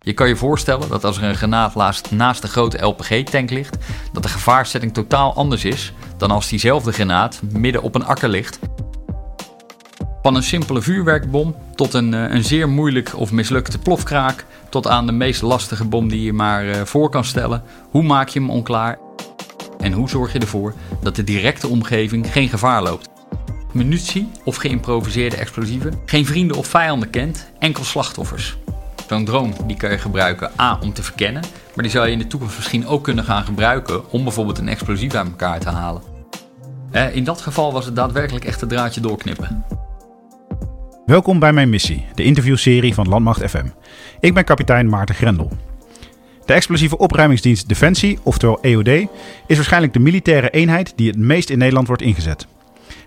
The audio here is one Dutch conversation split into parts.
Je kan je voorstellen dat als er een granaat naast, de grote LPG-tank ligt, dat de gevaarzetting totaal anders is dan als diezelfde granaat midden op een akker ligt. Van een simpele vuurwerkbom tot een, eh, een zeer moeilijk of mislukte plofkraak, tot aan de meest lastige bom die je maar eh, voor kan stellen. Hoe maak je hem onklaar? En hoe zorg je ervoor dat de directe omgeving geen gevaar loopt? Munitie of geïmproviseerde explosieven, geen vrienden of vijanden kent, enkel slachtoffers. Drone die kan je gebruiken A om te verkennen, maar die zou je in de toekomst misschien ook kunnen gaan gebruiken om bijvoorbeeld een explosief uit elkaar te halen. Eh, in dat geval was het daadwerkelijk echt het draadje doorknippen. Welkom bij mijn missie, de interviewserie van Landmacht FM. Ik ben kapitein Maarten Grendel. De explosieve opruimingsdienst Defensie, oftewel EOD, is waarschijnlijk de militaire eenheid die het meest in Nederland wordt ingezet.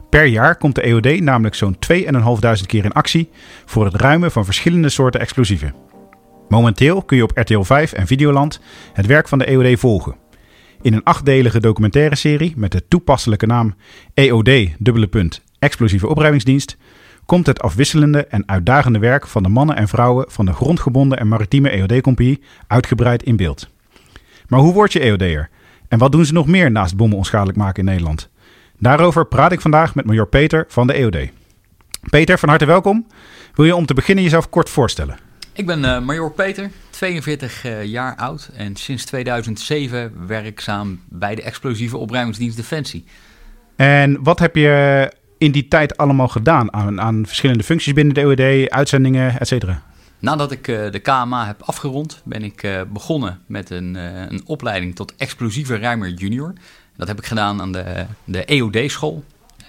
Per jaar komt de EOD namelijk zo'n 2.500 keer in actie voor het ruimen van verschillende soorten explosieven. Momenteel kun je op RTL 5 en Videoland het werk van de EOD volgen. In een achtdelige documentaire serie met de toepasselijke naam EOD Explosieve Opruimingsdienst komt het afwisselende en uitdagende werk van de mannen en vrouwen van de grondgebonden en maritieme EOD-compagnie uitgebreid in beeld. Maar hoe word je EOD'er? En wat doen ze nog meer naast bommen onschadelijk maken in Nederland? Daarover praat ik vandaag met major Peter van de EOD. Peter, van harte welkom. Wil je om te beginnen jezelf kort voorstellen? Ik ben uh, major Peter, 42 uh, jaar oud en sinds 2007 werkzaam bij de explosieve opruimingsdienst Defensie. En wat heb je in die tijd allemaal gedaan aan, aan verschillende functies binnen de EOD, uitzendingen, et cetera? Nadat ik uh, de KMA heb afgerond, ben ik begonnen met een, een opleiding tot explosieve ruimer junior. Dat heb ik gedaan aan de, de EOD-school,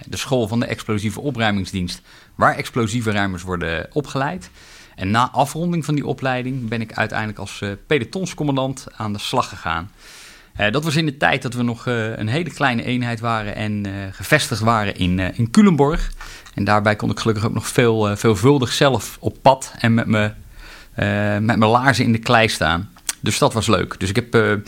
de school van de explosieve opruimingsdienst, waar explosieve ruimers worden opgeleid. En na afronding van die opleiding ben ik uiteindelijk als pelotonscommandant aan de slag gegaan. Uh, dat was in de tijd dat we nog uh, een hele kleine eenheid waren en gevestigd waren in, in Culemborg. En daarbij kon ik gelukkig ook nog veel, veelvuldig zelf op pad en met, me, met mijn laarzen in de klei staan. Dus dat was leuk. Dus ik heb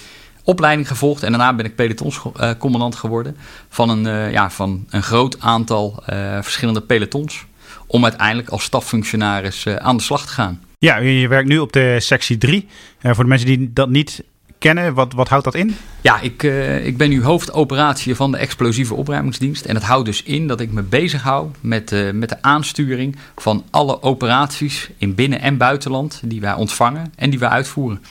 opleiding gevolgd en daarna ben ik pelotonscommandant geworden van een, ja, van een groot aantal verschillende pelotons. Om uiteindelijk als staffunctionaris aan de slag te gaan. Ja, je werkt nu op de sectie 3. voor de mensen die dat niet kennen. Wat, wat houdt dat in? Ja, ik, uh, ik ben nu hoofdoperatie van de explosieve opruimingsdienst. En dat houdt dus in dat ik me bezighoud met, uh, met de aansturing van alle operaties in binnen- en buitenland die wij ontvangen en die wij uitvoeren.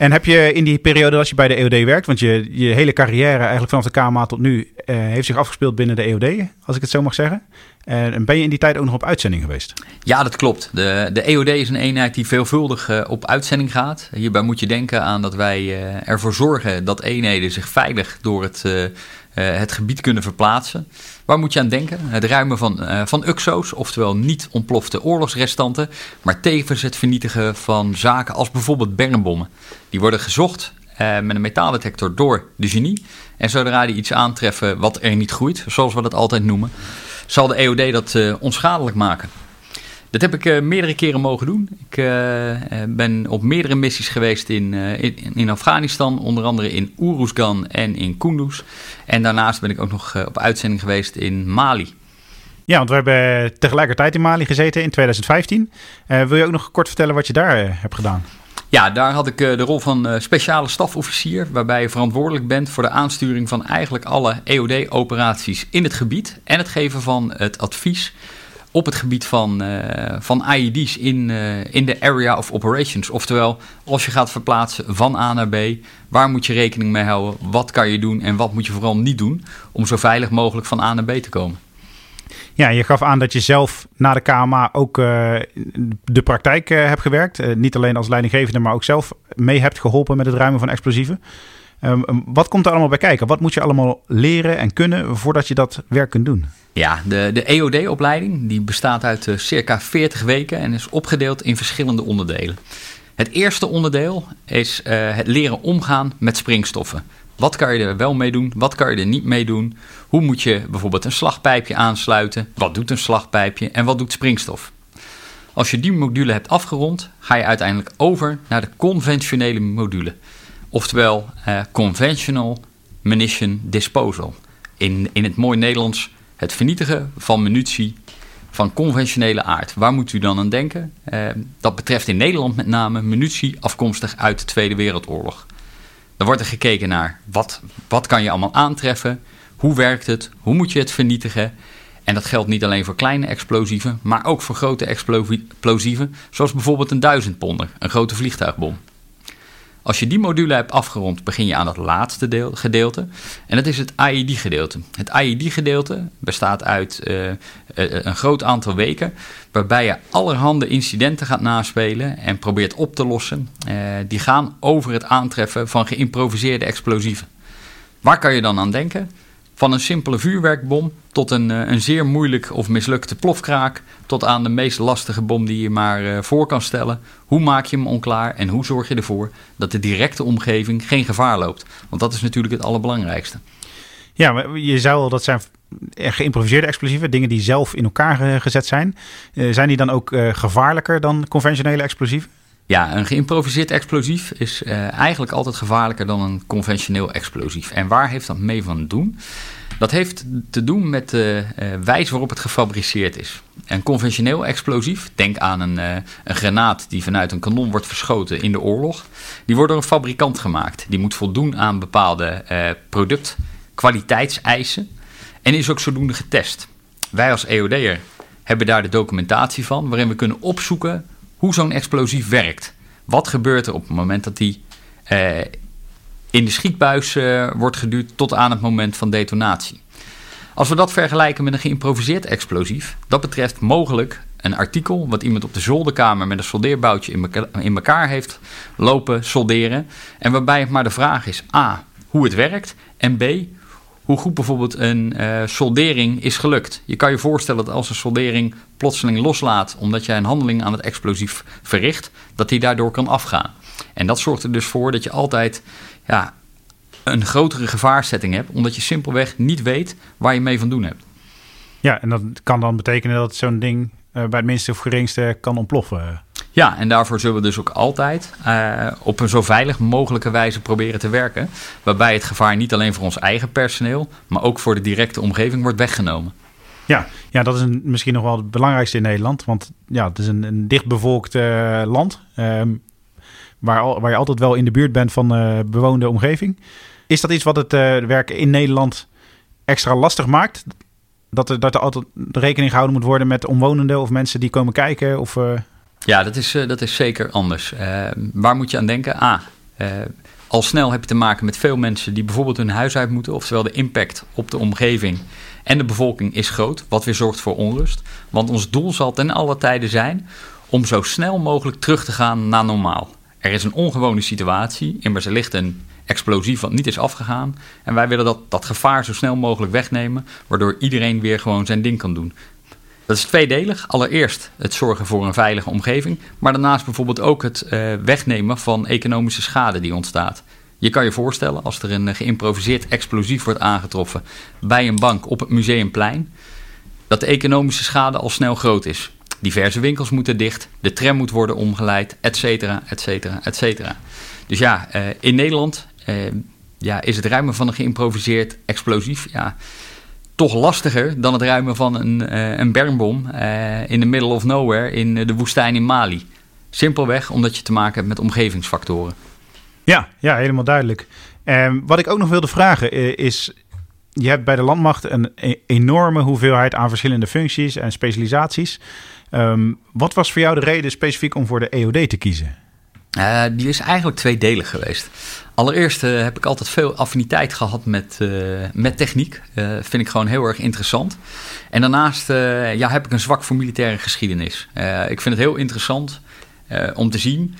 En heb je in die periode dat je bij de EOD werkt, want je, je hele carrière eigenlijk vanaf de KMA tot nu uh, heeft zich afgespeeld binnen de EOD, als ik het zo mag zeggen. En ben je in die tijd ook nog op uitzending geweest? Ja, dat klopt. De, de EOD is een eenheid die veelvuldig uh, op uitzending gaat. Hierbij moet je denken aan dat wij ervoor zorgen dat eenheden zich veilig door het, het gebied kunnen verplaatsen. Waar moet je aan denken? Het ruimen van, van UXO's, oftewel niet ontplofte oorlogsrestanten, maar tevens het vernietigen van zaken als bijvoorbeeld bermbommen. Die worden gezocht met een metaaldetector door de genie. En zodra die iets aantreffen wat er niet groeit, zoals we dat altijd noemen, zal de EOD dat onschadelijk maken. Dat heb ik uh, meerdere keren mogen doen. Ik uh, ben op meerdere missies geweest in, in, in, Afghanistan, onder andere in Uruzgan en in Kunduz. En daarnaast ben ik ook nog op uitzending geweest in Mali. Ja, want we hebben tegelijkertijd in Mali gezeten in 2015. wil je ook nog kort vertellen wat je daar hebt gedaan? Ja, daar had ik de rol van speciale stafofficier, waarbij je verantwoordelijk bent voor de aansturing van eigenlijk alle EOD-operaties in het gebied en het geven van het advies op het gebied van, uh, van IED's in, uh, in de area of operations. Oftewel, als je gaat verplaatsen van A naar B, waar moet je rekening mee houden? Wat kan je doen en wat moet je vooral niet doen om zo veilig mogelijk van A naar B te komen? Ja, je gaf aan dat je zelf na de KMA ook uh, de praktijk hebt gewerkt. Niet alleen als leidinggevende, maar ook zelf mee hebt geholpen met het ruimen van explosieven. Um, wat komt er allemaal bij kijken? Wat moet je allemaal leren en kunnen voordat je dat werk kunt doen? Ja, de, de EOD-opleiding die bestaat uit circa 40 weken en is opgedeeld in verschillende onderdelen. Het eerste onderdeel is het leren omgaan met springstoffen. Wat kan je er wel mee doen? Wat kan je er niet mee doen? Hoe moet je bijvoorbeeld een slagpijpje aansluiten? Wat doet een slagpijpje en wat doet springstof? Als je die module hebt afgerond, ga je uiteindelijk over naar de conventionele module. Oftewel uh, Conventional Munition Disposal. In, in het mooi Nederlands het vernietigen van munitie van conventionele aard. Waar moet u dan aan denken? Eh, dat betreft in Nederland met name munitie afkomstig uit de Tweede Wereldoorlog. Dan wordt er gekeken naar wat, wat kan je allemaal aantreffen, hoe werkt het, hoe moet je het vernietigen. En dat geldt niet alleen voor kleine explosieven, maar ook voor grote explosieven, zoals bijvoorbeeld een duizendponder, een grote vliegtuigbom. Als je die module hebt afgerond, begin je aan het laatste deel, gedeelte. En dat is het IED-gedeelte. Het IED-gedeelte bestaat uit uh, een groot aantal weken, waarbij je allerhande incidenten gaat naspelen en probeert op te lossen. Uh, die gaan over het aantreffen van geïmproviseerde explosieven. Waar kan je dan aan denken? Van een simpele vuurwerkbom tot een, eh, een zeer moeilijk of mislukte plofkraak, tot aan de meest lastige bom die je maar uh, voor kan stellen. Hoe maak je hem onklaar en hoe zorg je ervoor dat de directe omgeving geen gevaar loopt? Want dat is natuurlijk het allerbelangrijkste. Ja, maar je zou al dat zijn geïmproviseerde explosieven, dingen die zelf in elkaar uh, gezet zijn. zijn die dan ook gevaarlijker dan conventionele explosieven? Ja, een geïmproviseerd explosief is uh, eigenlijk altijd gevaarlijker dan een conventioneel explosief. En waar heeft dat mee van doen? Dat heeft te doen met de uh, wijze waarop het gefabriceerd is. Een conventioneel explosief, denk aan een, uh, een granaat die vanuit een kanon wordt verschoten in de oorlog, die wordt door een fabrikant gemaakt. Die moet voldoen aan bepaalde productkwaliteitseisen en is ook zodoende getest. Wij als EOD'er hebben daar de documentatie van, waarin we kunnen opzoeken hoe zo'n explosief werkt. Wat gebeurt er op het moment dat die uh, in de schietbuis uh, wordt geduwd tot aan het moment van detonatie? Als we dat vergelijken met een geïmproviseerd explosief, dat betreft mogelijk een artikel wat iemand op de zolderkamer met een soldeerboutje in, in elkaar heeft lopen solderen. En waarbij het maar de vraag is: A. hoe het werkt en B hoe goed bijvoorbeeld een uh, soldering is gelukt. Je kan je voorstellen dat als een soldering plotseling loslaat omdat jij een handeling aan het explosief verricht, dat die daardoor kan afgaan. En dat zorgt er dus voor dat je altijd ja, een grotere gevaarzetting hebt, omdat je simpelweg niet weet waar je mee van doen hebt. Ja, en dat kan dan betekenen dat zo'n ding uh, bij het minste of geringste kan ontploffen. Ja, en daarvoor zullen we dus ook altijd uh, op een zo veilig mogelijke wijze proberen te werken. Waarbij het gevaar niet alleen voor ons eigen personeel, maar ook voor de directe omgeving wordt weggenomen. Ja, ja dat is misschien nog wel het belangrijkste in Nederland. Want ja, het is een, een dichtbevolkt uh, land. Uh, waar, waar je altijd wel in de buurt bent van uh, bewoonde omgeving. Is dat iets wat het werken in Nederland extra lastig maakt? Dat er, dat er altijd rekening gehouden moet worden met omwonenden of mensen die komen kijken? Of, ja, dat is, uh, dat is zeker anders. Uh, waar moet je aan denken? A, uh, al snel heb je te maken met veel mensen die bijvoorbeeld hun huis uit moeten. Oftewel de impact op de omgeving en de bevolking is groot. Wat weer zorgt voor onrust. Want ons doel zal ten alle tijden zijn om zo snel mogelijk terug te gaan naar normaal. Er is een ongewone situatie. Immers er ligt een explosief wat niet is afgegaan. En wij willen dat, dat gevaar zo snel mogelijk wegnemen. Waardoor iedereen weer gewoon zijn ding kan doen. Dat is tweedelig. Allereerst het zorgen voor een veilige omgeving, maar daarnaast bijvoorbeeld ook het uh, wegnemen van economische schade die ontstaat. Je kan je voorstellen als er een geïmproviseerd explosief wordt aangetroffen bij een bank op het museumplein, dat de economische schade al snel groot is. Diverse winkels moeten dicht, de tram moet worden omgeleid, et cetera, et cetera, et cetera. Dus ja, uh, in Nederland ja, is het ruimen van een geïmproviseerd explosief ja, toch lastiger dan het ruimen van een, uh, een bermbom uh, in the middle of nowhere in de woestijn in Mali. Simpelweg omdat je te maken hebt met omgevingsfactoren. Ja, ja helemaal duidelijk. Um, wat ik ook nog wilde vragen is, je hebt bij de landmacht een e enorme hoeveelheid aan verschillende functies en specialisaties. Um, wat was voor jou de reden specifiek om voor de EOD te kiezen? Uh, die is eigenlijk tweedelig geweest. Allereerst uh, heb ik altijd veel affiniteit gehad met, uh, met techniek. vind ik gewoon heel erg interessant. En daarnaast ja, heb ik een zwak voor militaire geschiedenis. ik vind het heel interessant om te zien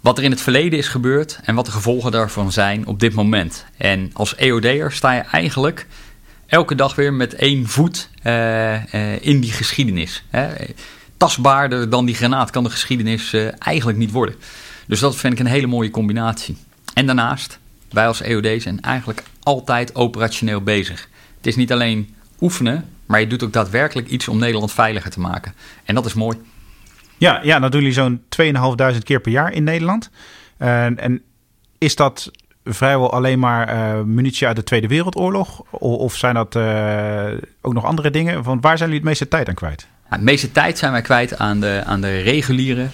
wat er in het verleden is gebeurd en wat de gevolgen daarvan zijn op dit moment. En als EOD'er sta je eigenlijk elke dag weer met één voet in die geschiedenis. Hè. Tastbaarder dan die granaat kan de geschiedenis eigenlijk niet worden. Dus dat vind ik een hele mooie combinatie. En daarnaast, wij als EOD zijn eigenlijk altijd operationeel bezig. Het is niet alleen oefenen, maar je doet ook daadwerkelijk iets om Nederland veiliger te maken. En dat is mooi. Ja, ja dan doen jullie zo'n 2.500 keer per jaar in Nederland. Uh, en is dat vrijwel alleen maar uh, munitie uit de Tweede Wereldoorlog? Of, of zijn dat uh, ook nog andere dingen? Want waar zijn jullie het meeste tijd aan kwijt? de meeste tijd zijn wij kwijt aan de, aan de reguliere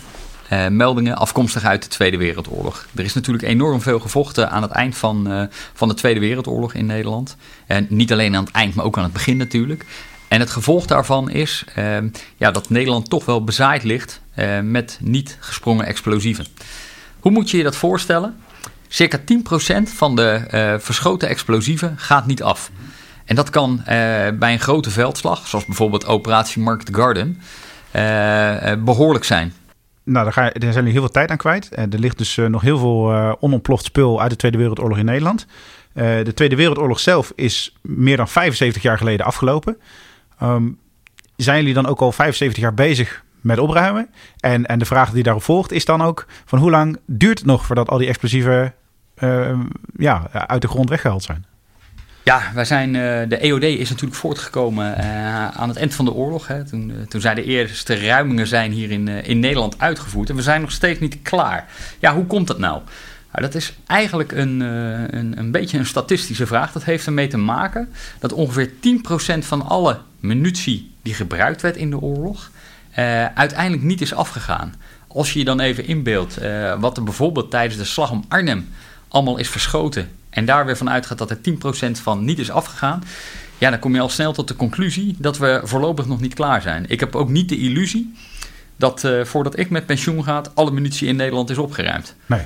uh, meldingen afkomstig uit de Tweede Wereldoorlog. Er is natuurlijk enorm veel gevochten aan het eind van, uh, van de Tweede Wereldoorlog in Nederland. En niet alleen aan het eind, maar ook aan het begin natuurlijk. En het gevolg daarvan is uh, ja, dat Nederland toch wel bezaaid ligt met niet gesprongen explosieven. Hoe moet je je dat voorstellen? Circa 10% van de verschoten explosieven gaat niet af. En dat kan bij een grote veldslag, zoals bijvoorbeeld operatie Market Garden, behoorlijk zijn nou, daar, daar zijn jullie heel veel tijd aan kwijt. Uh, er ligt dus uh, nog heel veel uh, onontploft spul uit de Tweede Wereldoorlog in Nederland. de Tweede Wereldoorlog zelf is meer dan 75 jaar geleden afgelopen. Um, zijn jullie dan ook al 75 jaar bezig met opruimen? En, en de vraag die daarop volgt is dan ook: van hoe lang duurt het nog voordat al die explosieven ehm, ja, uit de grond weggehaald zijn? Ja, wij zijn, uh, de EOD is natuurlijk voortgekomen uh, aan het eind van de oorlog. Hè. Toen, uh, toen zijn de eerste ruimingen zijn hier in, in Nederland uitgevoerd. En we zijn nog steeds niet klaar. Ja, hoe komt dat nou? nou dat is eigenlijk een, een, een beetje een statistische vraag. Dat heeft ermee te maken dat ongeveer 10% van alle munitie die gebruikt werd in de oorlog... uiteindelijk niet is afgegaan. Als je je dan even inbeeldt wat er bijvoorbeeld tijdens de slag om Arnhem allemaal is verschoten en daar weer van uitgaat dat er 10% van niet is afgegaan, ja, dan kom je al snel tot de conclusie dat we voorlopig nog niet klaar zijn. Ik heb ook niet de illusie dat uh, voordat ik met pensioen ga, alle munitie in Nederland is opgeruimd. Nee.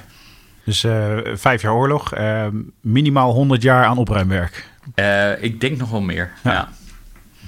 Dus uh, vijf jaar oorlog, uh, minimaal 100 jaar aan opruimwerk. ik denk nog wel meer. Ja. ja.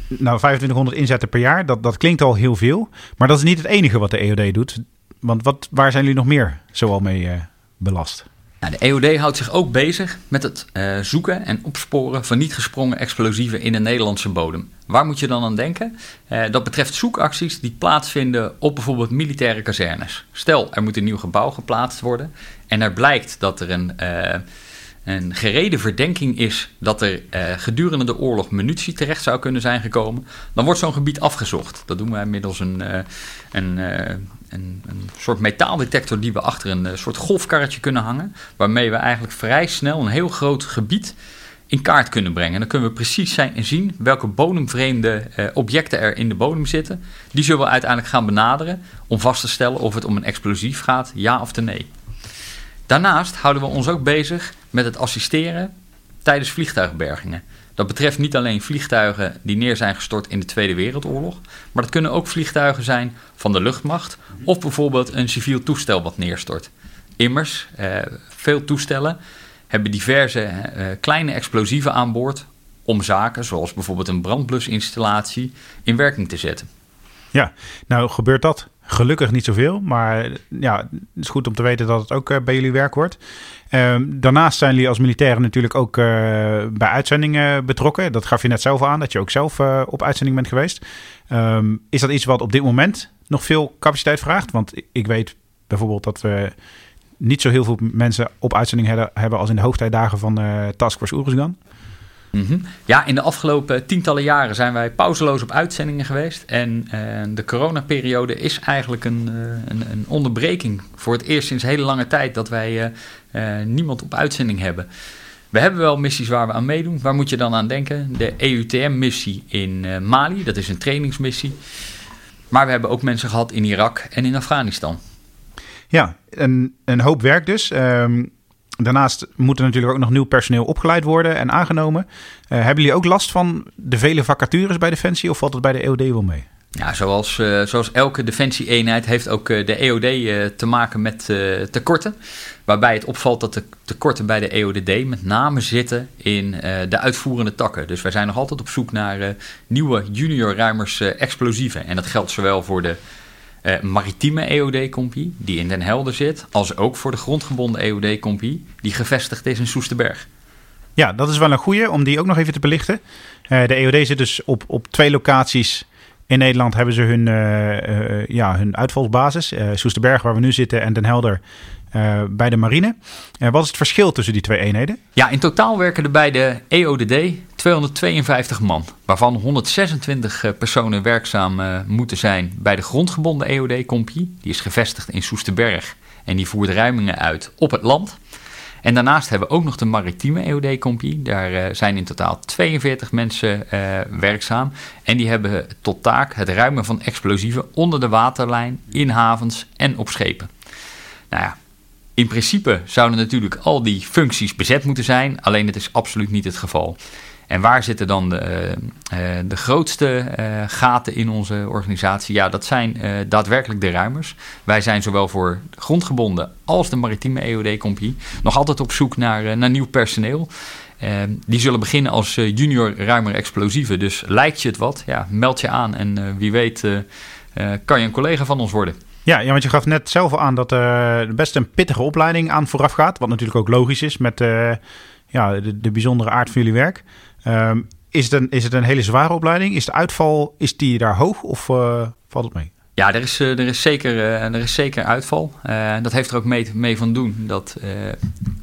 Nou, 2500 inzetten per jaar, dat, dat klinkt al heel veel. Maar dat is niet het enige wat de EOD doet. Want wat, waar zijn jullie nog meer zoal mee belast? Nou, de EOD houdt zich ook bezig met het uh, zoeken en opsporen van niet gesprongen explosieven in de Nederlandse bodem. Waar moet je dan aan denken? Uh, dat betreft zoekacties die plaatsvinden op bijvoorbeeld militaire kazernes. Stel, er moet een nieuw gebouw geplaatst worden en er blijkt dat er een, uh, een gereden verdenking is dat er gedurende de oorlog munitie terecht zou kunnen zijn gekomen. Dan wordt zo'n gebied afgezocht. Dat doen wij middels een, een een, een, soort metaaldetector die we achter een eh, soort golfkarretje kunnen hangen. Waarmee we eigenlijk vrij snel een heel groot gebied in kaart kunnen brengen. En dan kunnen we precies zijn en zien welke bodemvreemde eh, objecten er in de bodem zitten. Die zullen we uiteindelijk gaan benaderen om vast te stellen of het om een explosief gaat, ja of nee. Daarnaast houden we ons ook bezig met het assisteren tijdens vliegtuigbergingen. Dat betreft niet alleen vliegtuigen die neer zijn gestort in de Tweede Wereldoorlog, maar dat kunnen ook vliegtuigen zijn van de luchtmacht of bijvoorbeeld een civiel toestel wat neerstort. Immers, eh, veel toestellen hebben diverse eh, kleine explosieven aan boord om zaken zoals bijvoorbeeld een brandblusinstallatie in werking te zetten. Ja, nou gebeurt dat gelukkig niet zoveel, maar ja, het is goed om te weten dat het ook eh, bij jullie werk wordt. Ehm, daarnaast zijn jullie als militairen natuurlijk ook uh, bij uitzendingen betrokken. Dat gaf je net zelf aan, dat je ook zelf uh, op uitzending bent geweest. Um, is dat iets wat op dit moment nog veel capaciteit vraagt? Want ik weet bijvoorbeeld dat we niet zo heel veel mensen op uitzending hebben als in de hoogtijdagen van Task Force Oeruzgan. Mm Ja, in de afgelopen tientallen jaren zijn wij pauzeloos op uitzendingen geweest. En uh, de coronaperiode is eigenlijk een, uh, een, een, onderbreking. Voor het eerst sinds hele lange tijd dat wij uh, niemand op uitzending hebben. We hebben wel missies waar we aan meedoen. Waar moet je dan aan denken? De EUTM-missie in Mali, dat is een trainingsmissie. Maar we hebben ook mensen gehad in Irak en in Afghanistan. Ja, een, een hoop werk dus. Um, Daarnaast moet er natuurlijk ook nog nieuw personeel opgeleid worden en aangenomen. Uh, hebben jullie ook last van de vele vacatures bij Defensie of valt het bij de EOD wel mee? Ja, zoals, uh, zoals elke defensie-eenheid heeft ook uh, de EOD te maken met tekorten. Waarbij het opvalt dat de tekorten bij de EODD met name zitten in de uitvoerende takken. Dus wij zijn nog altijd op zoek naar nieuwe junior ruimers explosieven. En dat geldt zowel voor de uh, maritieme EOD-compie, die in Den Helder zit, als ook voor de grondgebonden EOD-compie, die gevestigd is in Soesterberg. Ja, dat is wel een goede om die ook nog even te belichten. Uh, de EOD zit dus op, op twee locaties. In Nederland hebben ze hun, uh, ja, hun uitvalsbasis. Soesterberg, waar we nu zitten, en Den Helder bij de marine. Wat is het verschil tussen die twee eenheden? Ja, in totaal werken er bij de EODD 252 man, waarvan 126 personen werkzaam moeten zijn bij de grondgebonden EOD-compie. Die is gevestigd in Soesterberg en die voert ruimingen uit op het land. En daarnaast hebben we ook nog de maritieme EOD-compie. Daar zijn in totaal 42 mensen werkzaam. En die hebben tot taak het ruimen van explosieven onder de waterlijn, in havens en op schepen. Nou ja, in principe zouden natuurlijk al die functies bezet moeten zijn, alleen het is absoluut niet het geval. En waar zitten dan de, uh, de grootste uh, gaten in onze organisatie? Ja, dat zijn daadwerkelijk de ruimers. Wij zijn zowel voor grondgebonden als de maritieme EOD-compagnie nog altijd op zoek naar, naar nieuw personeel. die zullen beginnen als junior ruimer explosieven. Dus lijkt je het wat, ja, meld je aan en wie weet kan je een collega van ons worden. Ja, ja, want je gaf net zelf al aan dat er best een pittige opleiding aan vooraf gaat. Wat natuurlijk ook logisch is met ja, de bijzondere aard van jullie werk. Ehm, is, het een, is het een hele zware opleiding? Is de uitval is die daar hoog of uh, valt het mee? Ja, er is, eh, er is, zeker, uh, er is zeker uitval. dat heeft er ook mee, mee van doen dat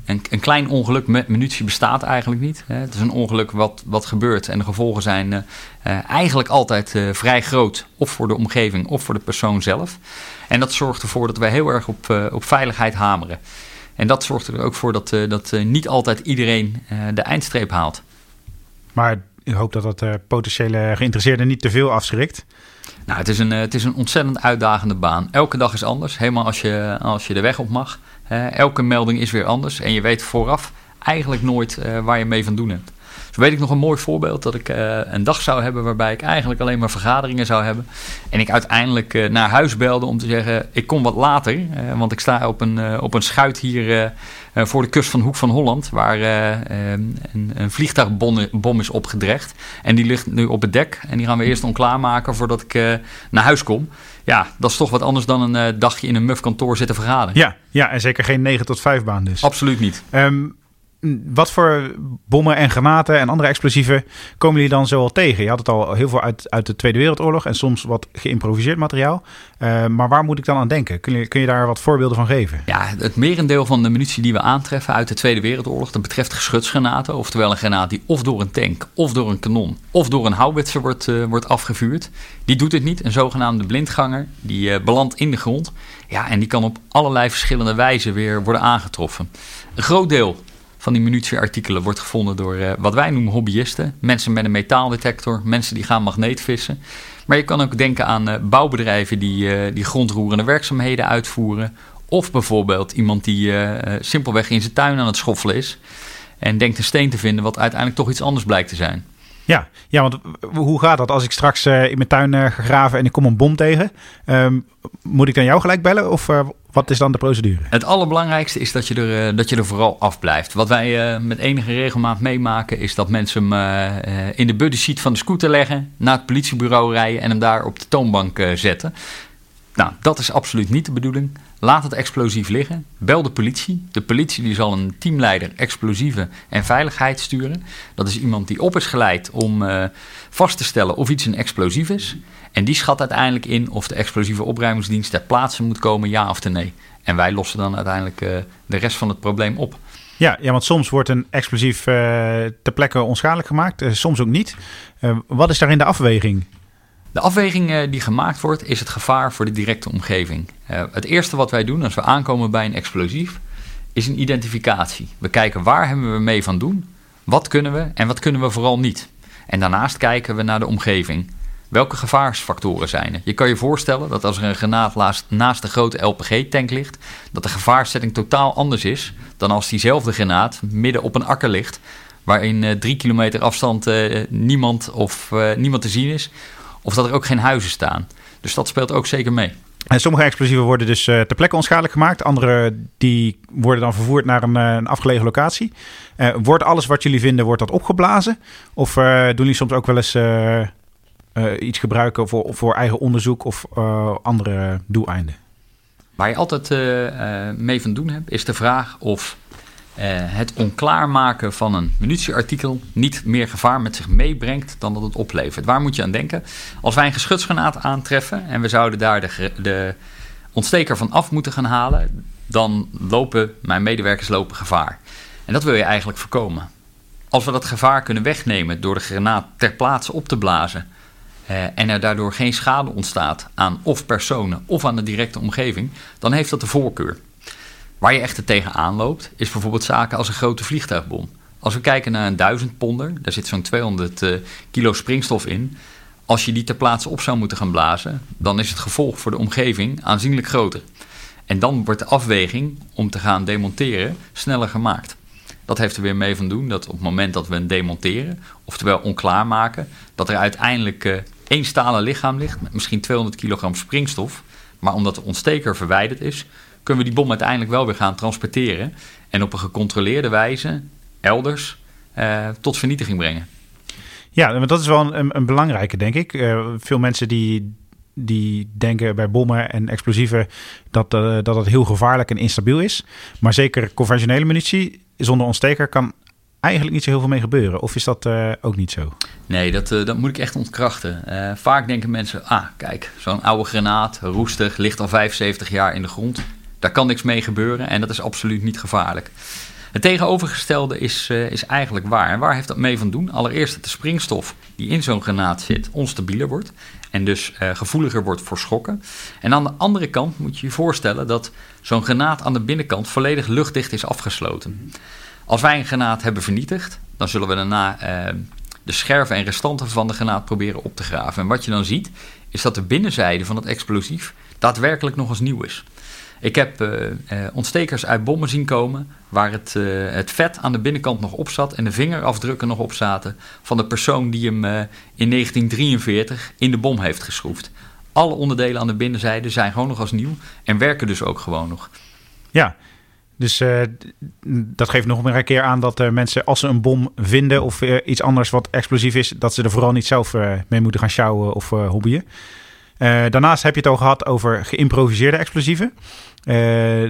een, een, klein ongeluk met munitie bestaat eigenlijk niet. het is een ongeluk wat, wat gebeurt en de gevolgen zijn eigenlijk altijd vrij groot. Of voor de omgeving of voor de persoon zelf. En dat zorgt ervoor dat wij heel erg op, op veiligheid hameren. En dat zorgt er ook voor dat, dat niet altijd iedereen de eindstreep haalt. Maar ik hoop dat dat uh, potentiële geïnteresseerden niet te veel afschrikt. Nou, het is, een, eh, het is een ontzettend uitdagende baan. Elke dag is anders, helemaal als je, als je de weg op mag. elke melding is weer anders en je weet vooraf eigenlijk nooit uh, waar je mee van doen hebt. Zo weet ik nog een mooi voorbeeld dat ik uh, een dag zou hebben waarbij ik eigenlijk alleen maar vergaderingen zou hebben. En ik uiteindelijk uh, naar huis belde om te zeggen: ik kom wat later, uh, want ik sta op een, op een schuit hier voor de kust van Hoek van Holland, waar een, een vliegtuigbom is opgedrecht. En die ligt nu op het dek en die gaan we eerst onklaarmaken voordat ik naar huis kom. Ja, dat is toch wat anders dan een dagje in een muf kantoor zitten vergaderen. Ja, ja, en zeker geen 9 tot 5 baan dus. Absoluut niet. Um, wat voor bommen en granaten en andere explosieven komen jullie dan zo al tegen? Je had het al heel veel uit, uit de Tweede Wereldoorlog en soms wat geïmproviseerd materiaal. Uh, maar waar moet ik dan aan denken? Kun je, kun je daar wat voorbeelden van geven? Ja, het merendeel van de munitie die we aantreffen uit de Tweede Wereldoorlog, dat betreft geschutsgranaten. Oftewel een granaat die of door een tank, of door een kanon, of door een houwitser wordt, uh, wordt afgevuurd. Die doet het niet. Een zogenaamde blindganger, die uh, belandt in de grond. Ja, en die kan op allerlei verschillende wijzen weer worden aangetroffen. Een groot deel van die munitieartikelen wordt gevonden door uh, wat wij noemen hobbyisten. Mensen met een metaaldetector, mensen die gaan magneetvissen. Maar je kan ook denken aan uh, bouwbedrijven die, uh, die grondroerende werkzaamheden uitvoeren. Of bijvoorbeeld iemand die simpelweg in zijn tuin aan het schoffelen is. En denkt een steen te vinden wat uiteindelijk toch iets anders blijkt te zijn. Ja, ja, want hoe gaat dat als ik straks in mijn tuin ga graven en ik kom een bom tegen? Um, moet ik dan jou gelijk bellen of wat is dan de procedure? Het allerbelangrijkste is dat je er, eh, dat je er vooral afblijft. Wat wij uh, met enige regelmaat meemaken is dat mensen hem uh, in de buddy seat van de scooter leggen, naar het politiebureau rijden en hem daar op de toonbank zetten. Nou, dat is absoluut niet de bedoeling. Laat het explosief liggen. Bel de politie. De politie die zal een teamleider explosieven en veiligheid sturen. Dat is iemand die op is geleid om vast te stellen of iets een explosief is. En die schat uiteindelijk in of de explosieve opruimingsdienst ter plaatse moet komen, ja of nee. En wij lossen dan uiteindelijk uh, de rest van het probleem op. Ja, ja want soms wordt een explosief uh, ter plekke onschadelijk gemaakt, soms ook niet. wat is daarin de afweging? De afweging die gemaakt wordt is het gevaar voor de directe omgeving. het eerste wat wij doen als we aankomen bij een explosief is een identificatie. We kijken waar hebben we mee van doen, wat kunnen we en wat kunnen we vooral niet. En daarnaast kijken we naar de omgeving. Welke gevaarsfactoren zijn er? Je kan je voorstellen dat als er een granaat naast de grote LPG-tank ligt, dat de gevaarsetting totaal anders is dan als diezelfde granaat midden op een akker ligt, waarin uh, drie kilometer afstand niemand, of, niemand te zien is, of dat er ook geen huizen staan. Dus dat speelt ook zeker mee. En sommige explosieven worden dus ter plekke onschadelijk gemaakt. Andere die worden dan vervoerd naar een, een afgelegen locatie. wordt alles wat jullie vinden, wordt dat opgeblazen? Of doen jullie soms ook wel eens iets gebruiken voor, voor eigen onderzoek of andere doeleinden? Waar je altijd mee van doen hebt, is de vraag of het onklaarmaken van een munitieartikel niet meer gevaar met zich meebrengt dan dat het oplevert. Waar moet je aan denken? Als wij een geschutsgranaat aantreffen en we zouden daar de, de ontsteker van af moeten gaan halen, dan lopen mijn medewerkers lopen gevaar. En dat wil je eigenlijk voorkomen. Als we dat gevaar kunnen wegnemen door de granaat ter plaatse op te blazen uh, en er daardoor geen schade ontstaat aan of personen of aan de directe omgeving, dan heeft dat de voorkeur. Waar je echter tegenaan loopt, is bijvoorbeeld zaken als een grote vliegtuigbom. Als we kijken naar een 1000 ponder, daar zit zo'n 200 uh, kilo springstof in. Als je die ter plaatse op zou moeten gaan blazen, dan is het gevolg voor de omgeving aanzienlijk groter. En dan wordt de afweging om te gaan demonteren sneller gemaakt. Dat heeft er weer mee van doen dat op het moment dat we een demonteren, oftewel onklaar maken, dat er uiteindelijk uh, één stalen lichaam ligt met misschien 200 kilogram springstof. Maar omdat de ontsteker verwijderd is, kunnen we die bom uiteindelijk wel weer gaan transporteren en op een gecontroleerde wijze elders uh, tot vernietiging brengen. Ja, maar dat is wel een, een belangrijke, denk ik. Uh, veel mensen die, die denken bij bommen en explosieven dat, uh, dat het heel gevaarlijk en instabiel is. Maar zeker conventionele munitie zonder ontsteker kan eigenlijk niet zo heel veel mee gebeuren. Of is dat uh, ook niet zo? Nee, dat, uh, dat moet ik echt ontkrachten. Uh, vaak denken mensen, ah kijk, zo'n oude granaat, roestig, ligt al 75 jaar in de grond. Daar kan niks mee gebeuren en dat is absoluut niet gevaarlijk. Het tegenovergestelde is, is eigenlijk waar. En waar heeft dat mee van doen? Allereerst dat de springstof die in zo'n granaat zit onstabieler wordt. En dus gevoeliger wordt voor schokken. En aan de andere kant moet je je voorstellen dat zo'n granaat aan de binnenkant volledig luchtdicht is afgesloten. Als wij een granaat hebben vernietigd, dan zullen we daarna uh, de scherven en restanten van de granaat proberen op te graven. En wat je dan ziet, is dat de binnenzijde van het explosief daadwerkelijk nog eens nieuw is. Ik heb uh, uh, ontstekers uit bommen zien komen waar het, het, vet aan de binnenkant nog op zat en de vingerafdrukken nog op zaten van de persoon die hem in 1943 in de bom heeft geschroefd. Alle onderdelen aan de binnenzijde zijn gewoon nog als nieuw en werken dus ook gewoon nog. Ja, dus dat geeft nog een keer aan dat mensen, als ze een bom vinden of iets anders wat explosief is, dat ze er vooral niet zelf mee moeten gaan sjouwen of hobbyen. daarnaast heb je het al gehad over geïmproviseerde explosieven.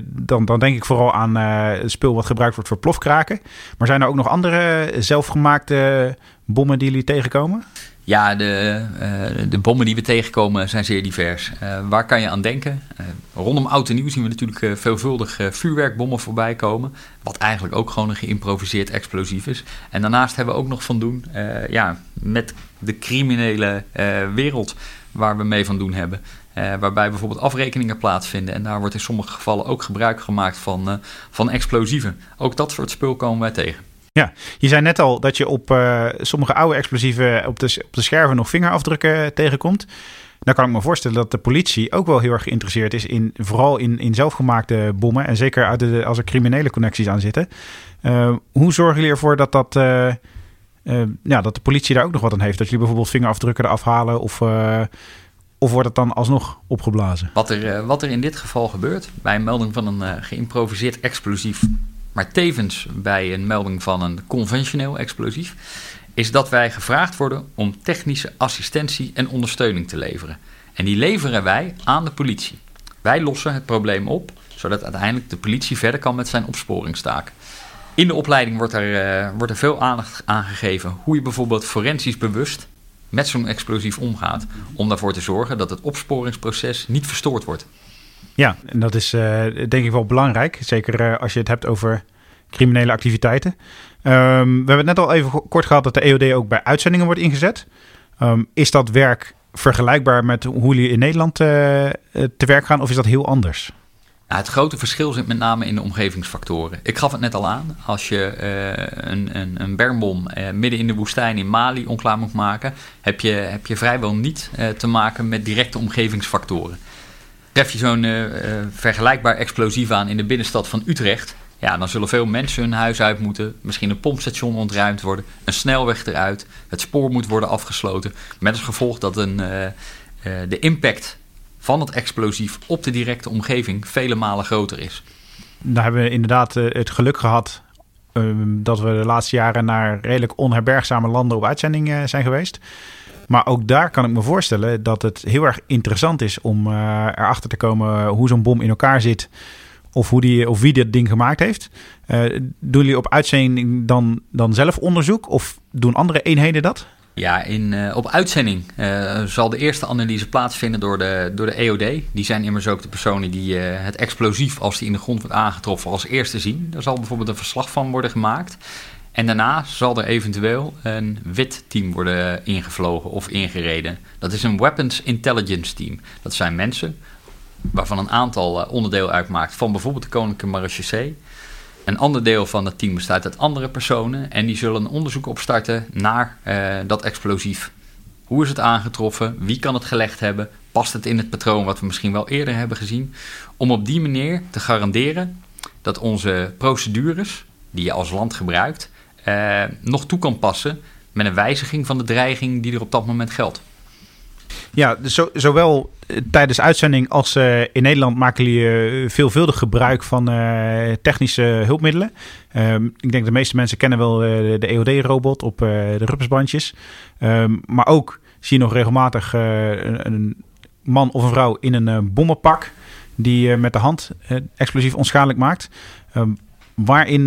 Dan, dan denk ik vooral aan spul wat gebruikt wordt voor plofkraken. Maar zijn er ook nog andere zelfgemaakte bommen die jullie tegenkomen? Ja, de, uh, de bommen die we tegenkomen zijn zeer divers. Uh, waar kan je aan denken? Uh, rondom oud en nieuw zien we natuurlijk veelvuldig vuurwerkbommen voorbij komen. Wat eigenlijk ook gewoon een geïmproviseerd explosief is. En daarnaast hebben we ook nog van doen ja, met de criminele wereld waar we mee van doen hebben. waarbij bijvoorbeeld afrekeningen plaatsvinden. En daar wordt in sommige gevallen ook gebruik gemaakt van, van explosieven. Ook dat soort spul komen wij tegen. Ja, je zei net al dat je op uh, sommige oude explosieven op de, op de scherven nog vingerafdrukken tegenkomt. Dan kan ik me voorstellen dat de politie ook wel heel erg geïnteresseerd is in vooral in, in zelfgemaakte bommen. En zeker als er criminele connecties aan zitten. Hoe zorgen jullie ervoor dat, dat, uh, ja, dat de politie daar ook nog wat aan heeft? Dat jullie bijvoorbeeld vingerafdrukken eraf halen of... Of wordt het dan alsnog opgeblazen? Wat er, wat er in dit geval gebeurt, bij een melding van een geïmproviseerd explosief maar tevens bij een melding van een conventioneel explosief, is dat wij gevraagd worden om technische assistentie en ondersteuning te leveren. En die leveren wij aan de politie. Wij lossen het probleem op, zodat uiteindelijk de politie verder kan met zijn opsporingstaak. In de opleiding wordt er, uh, wordt er veel aandacht aan gegeven hoe je bijvoorbeeld forensisch bewust met zo'n explosief omgaat. Om ervoor te zorgen dat het opsporingsproces niet verstoord wordt. Ja, en dat is uh, denk ik wel belangrijk. Zeker uh, als je het hebt over criminele activiteiten. Um, we hebben het net al even kort gehad dat de EOD ook bij uitzendingen wordt ingezet. Um, is dat werk vergelijkbaar met hoe jullie in Nederland te werk gaan of is dat heel anders? Nou, het grote verschil zit met name in de omgevingsfactoren. Ik gaf het net al aan. Als je uh, een, een, een bermbom uh, midden in de woestijn in Mali onklaar moet maken, heb je, heb je vrijwel niet uh, te maken met directe omgevingsfactoren. Tref je zo'n vergelijkbaar explosief aan in de binnenstad van Utrecht, ja, dan zullen veel mensen hun huis uit moeten. Misschien een pompstation ontruimd worden. Een snelweg eruit. Het spoor moet worden afgesloten. Met als gevolg dat een, de impact van het explosief op de directe omgeving vele malen groter is. Daar hebben we inderdaad uh, het geluk gehad um, dat we de laatste jaren naar redelijk onherbergzame landen op uitzending zijn geweest. Maar ook daar kan ik me voorstellen dat het heel erg interessant is om erachter te komen hoe zo'n bom in elkaar zit of, hoe die, of wie dit ding gemaakt heeft. Doen jullie op uitzending dan, dan zelf onderzoek of doen andere eenheden dat? Ja, in, uh, op uitzending uh, zal de eerste analyse plaatsvinden door de, door de EOD. Die zijn immers ook de personen die uh, het explosief, als die in de grond wordt aangetroffen, als eerste zien. Daar zal bijvoorbeeld een verslag van worden gemaakt. En daarna zal er eventueel een wit team worden ingevlogen of ingereden. Dat is een Weapons Intelligence Team. Dat zijn mensen waarvan een aantal onderdeel uitmaakt van bijvoorbeeld de Koninklijke Marechaussee. Een ander deel van het team bestaat uit andere personen en die zullen een onderzoek opstarten naar dat explosief. Hoe is het aangetroffen? Wie kan het gelegd hebben? Past het in het patroon wat we misschien wel eerder hebben gezien? Om op die manier te garanderen dat onze procedures, die je als land gebruikt, eh, nog toe kan passen met een wijziging van de dreiging die er op dat moment geldt. Ja, dus zo, zowel eh, tijdens uitzending als uh, in Nederland maken jullie uh, veelvuldig gebruik van technische hulpmiddelen. Um, ik denk de meeste mensen kennen wel de EOD-robot op de ruppersbandjes. Um, maar ook zie je nog regelmatig een, een, man of een vrouw in een bommenpak die met de hand explosief onschadelijk maakt. Um, waarin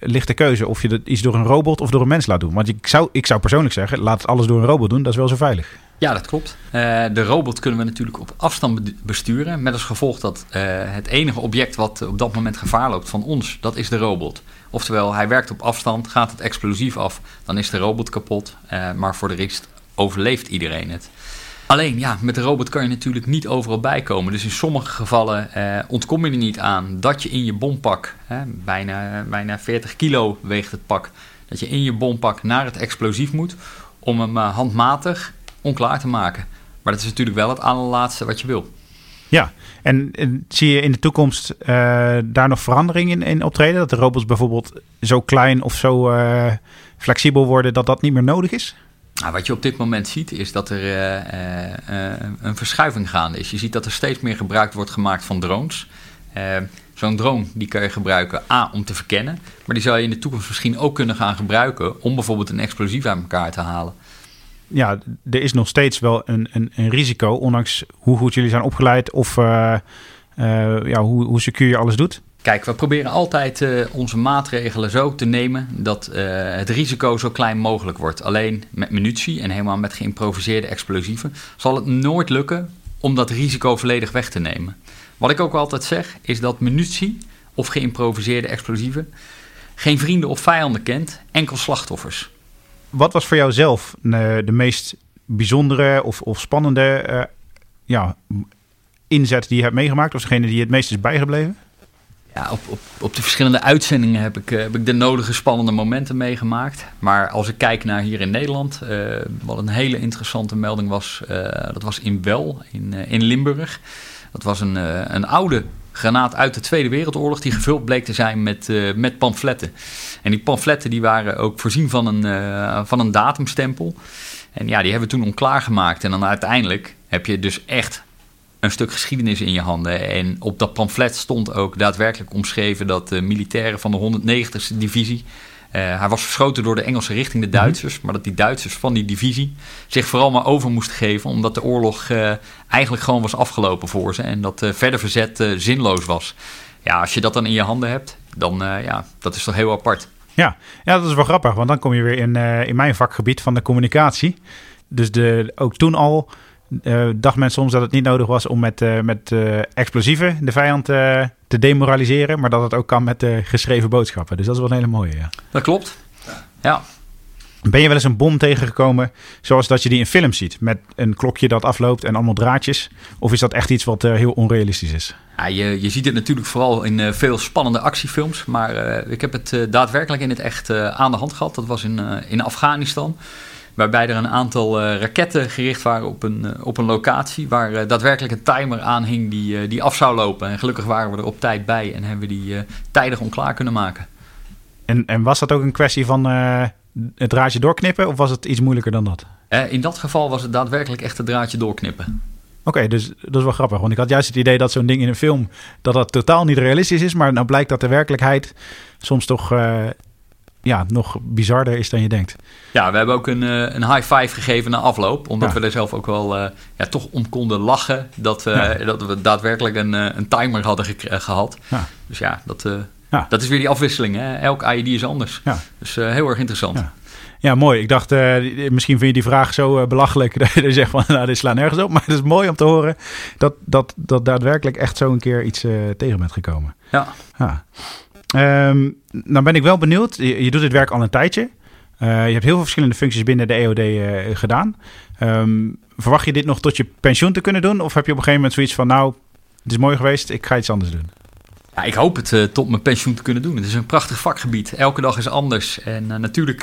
ligt de keuze of je dat iets door een robot of door een mens laat doen. Want ik zou, ik zou persoonlijk zeggen, laat alles door een robot doen, dat is wel zo veilig. Ja, dat klopt. Uh, de robot kunnen we natuurlijk op afstand besturen. Met als gevolg dat uh, het enige object wat op dat moment gevaar loopt van ons, dat is de robot. Oftewel, hij werkt op afstand, gaat het explosief af, dan is de robot kapot. Uh, maar voor de rest overleeft iedereen het. Alleen ja, met de robot kan je natuurlijk niet overal bijkomen. Dus in sommige gevallen eh, ontkom je er niet aan dat je in je bompak, bijna, bijna 40 kilo weegt het pak, dat je in je bompak naar het explosief moet om hem uh, handmatig onklaar te maken. Maar dat is natuurlijk wel het allerlaatste wat je wil. Ja, en, zie je in de toekomst uh, daar nog verandering in, in optreden? Dat de robots bijvoorbeeld zo klein of zo uh, flexibel worden dat dat niet meer nodig is? Nou, wat je op dit moment ziet is dat er uh, uh, een verschuiving gaande is. Je ziet dat er steeds meer gebruik wordt gemaakt van drones. Zo'n drone die kan je gebruiken A om te verkennen, maar die zou je in de toekomst misschien ook kunnen gaan gebruiken om bijvoorbeeld een explosief uit elkaar te halen. Ja, er is nog steeds wel een, een, een risico, ondanks hoe goed jullie zijn opgeleid of ja, hoe, hoe secuur je alles doet. Kijk, we proberen altijd uh, onze maatregelen zo te nemen dat uh, het risico zo klein mogelijk wordt. Alleen met munitie en helemaal met geïmproviseerde explosieven zal het nooit lukken om dat risico volledig weg te nemen. Wat ik ook altijd zeg, is dat munitie of geïmproviseerde explosieven geen vrienden of vijanden kent, enkel slachtoffers. Wat was voor jou zelf uh, de meest bijzondere of, of spannende ja, inzet die je hebt meegemaakt? Of degene die het meest is bijgebleven? Ja, op, op, de verschillende uitzendingen heb ik, eh, heb ik de nodige spannende momenten meegemaakt. Maar als ik kijk naar hier in Nederland, uh, wat een hele interessante melding was, uh, dat was in Wel, in, in Limburg. Dat was een, een oude granaat uit de Tweede Wereldoorlog die gevuld bleek te zijn met, met pamfletten. En die pamfletten die waren ook voorzien van een, van een datumstempel. En ja, die hebben we toen onklaar gemaakt. En dan uiteindelijk heb je dus echt een stuk geschiedenis in je handen. En op dat pamflet stond ook daadwerkelijk omschreven dat de militairen van de 190ste divisie. Uh, hij was verschoten door de Engelsen richting de mhm. Duitsers. Maar dat die Duitsers van die divisie zich vooral maar over moesten geven. Omdat de oorlog uh, eigenlijk gewoon was afgelopen voor ze. En dat uh, verder verzet zinloos was. Ja, als je dat dan in je handen hebt, dan ja, dat is toch heel apart. Ja, ja dat is wel grappig. Want dan kom je weer in, in mijn vakgebied van de communicatie. Dus de, ook toen al uh, dacht men soms dat het niet nodig was om met, uh, met uh, explosieven de vijand te demoraliseren, maar dat het ook kan met geschreven boodschappen. Dus dat is wel een hele mooie. Ja. Dat klopt. Ja. Ben je wel eens een bom tegengekomen zoals dat je die in films ziet? Met een klokje dat afloopt en allemaal draadjes? Of is dat echt iets wat heel onrealistisch is? Ja, je, je ziet het natuurlijk vooral in veel spannende actiefilms. Maar ik heb het daadwerkelijk in het echt aan de hand gehad. Dat was in, in Afghanistan. Waarbij er een aantal uh, raketten gericht waren op een, uh, op een locatie waar uh, daadwerkelijk een timer aan hing die, die af zou lopen. En gelukkig waren we er op tijd bij en hebben we die tijdig onklaar kunnen maken. En, en was dat ook een kwestie van het draadje doorknippen of was het iets moeilijker dan dat? in dat geval was het daadwerkelijk echt het draadje doorknippen. Oké, dus dat is wel grappig. Want ik had juist het idee dat zo'n ding in een film... dat dat totaal niet realistisch is. Maar nou blijkt dat de werkelijkheid soms toch ja, nog bizarder is dan je denkt. Ja, we hebben ook een, eh, een high five gegeven na afloop. Omdat we er zelf ook wel uh, ja, toch om konden lachen. Dat, uh, dat we daadwerkelijk een, een timer hadden gehad. Ja. Dus ja dat, dat is weer die afwisseling. Hè? Elk IED is anders. Dus heel erg interessant. Ja, mooi. Ik dacht, misschien vind je die vraag zo belachelijk dat je zegt van, nou, dit slaat nergens op. Maar het is mooi om te horen dat, dat, dat daadwerkelijk echt zo een keer iets tegen bent gekomen. Ja. ja. Um, nou ben ik wel benieuwd. Je, doet dit werk al een tijdje. Uh, je hebt heel veel verschillende functies binnen de EOD uh, eh, gedaan. Um, verwacht je dit nog tot je pensioen te kunnen doen? Of heb je op een gegeven moment zoiets van... nou, Het is mooi geweest, ik ga iets anders doen. Ja, ik hoop het uh, tot mijn pensioen te kunnen doen. Het is een prachtig vakgebied. Elke dag is anders. En natuurlijk,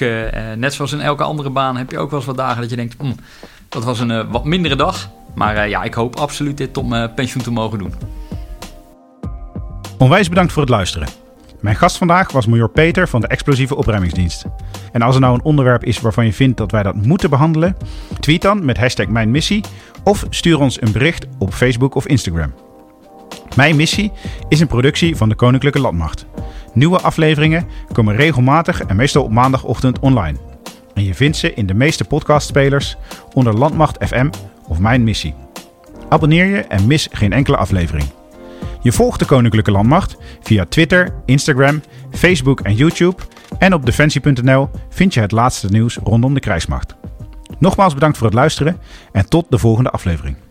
net zoals in elke andere baan, heb je ook wel eens wat dagen dat je denkt: mm, dat was een wat mindere dag. Maar ja, ik hoop absoluut dit tot mijn pensioen te mogen doen. Onwijs bedankt voor het luisteren. Mijn gast vandaag was major Peter van de Explosieve Opruimingsdienst. En als er nou een onderwerp is waarvan je vindt dat wij dat moeten behandelen, tweet dan met hashtag Mijn Missie of stuur ons een bericht op Facebook of Instagram. Mijn Missie is een productie van de Koninklijke Landmacht. Nieuwe afleveringen komen regelmatig en meestal op maandagochtend online. En je vindt ze in de meeste podcastspelers onder Landmacht FM of Mijn Missie. Abonneer je en mis geen enkele aflevering. Je volgt de Koninklijke Landmacht via Twitter, Instagram, Facebook en YouTube. En op defensie.nl vind je het laatste nieuws rondom de krijgsmacht. Nogmaals bedankt voor het luisteren en tot de volgende aflevering.